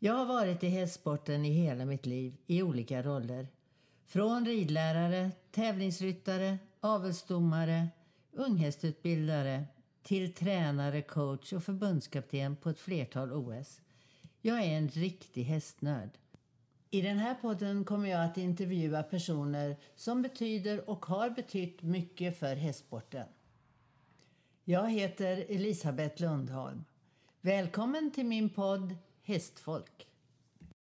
Jag har varit i hästsporten i hela mitt liv i olika roller. Från ridlärare, tävlingsryttare, avelsdomare, unghästutbildare till tränare, coach och förbundskapten på ett flertal OS. Jag är en riktig hästnörd. I den här podden kommer jag att intervjua personer som betyder och har betytt mycket för hästsporten. Jag heter Elisabeth Lundholm. Välkommen till min podd Hästfolk.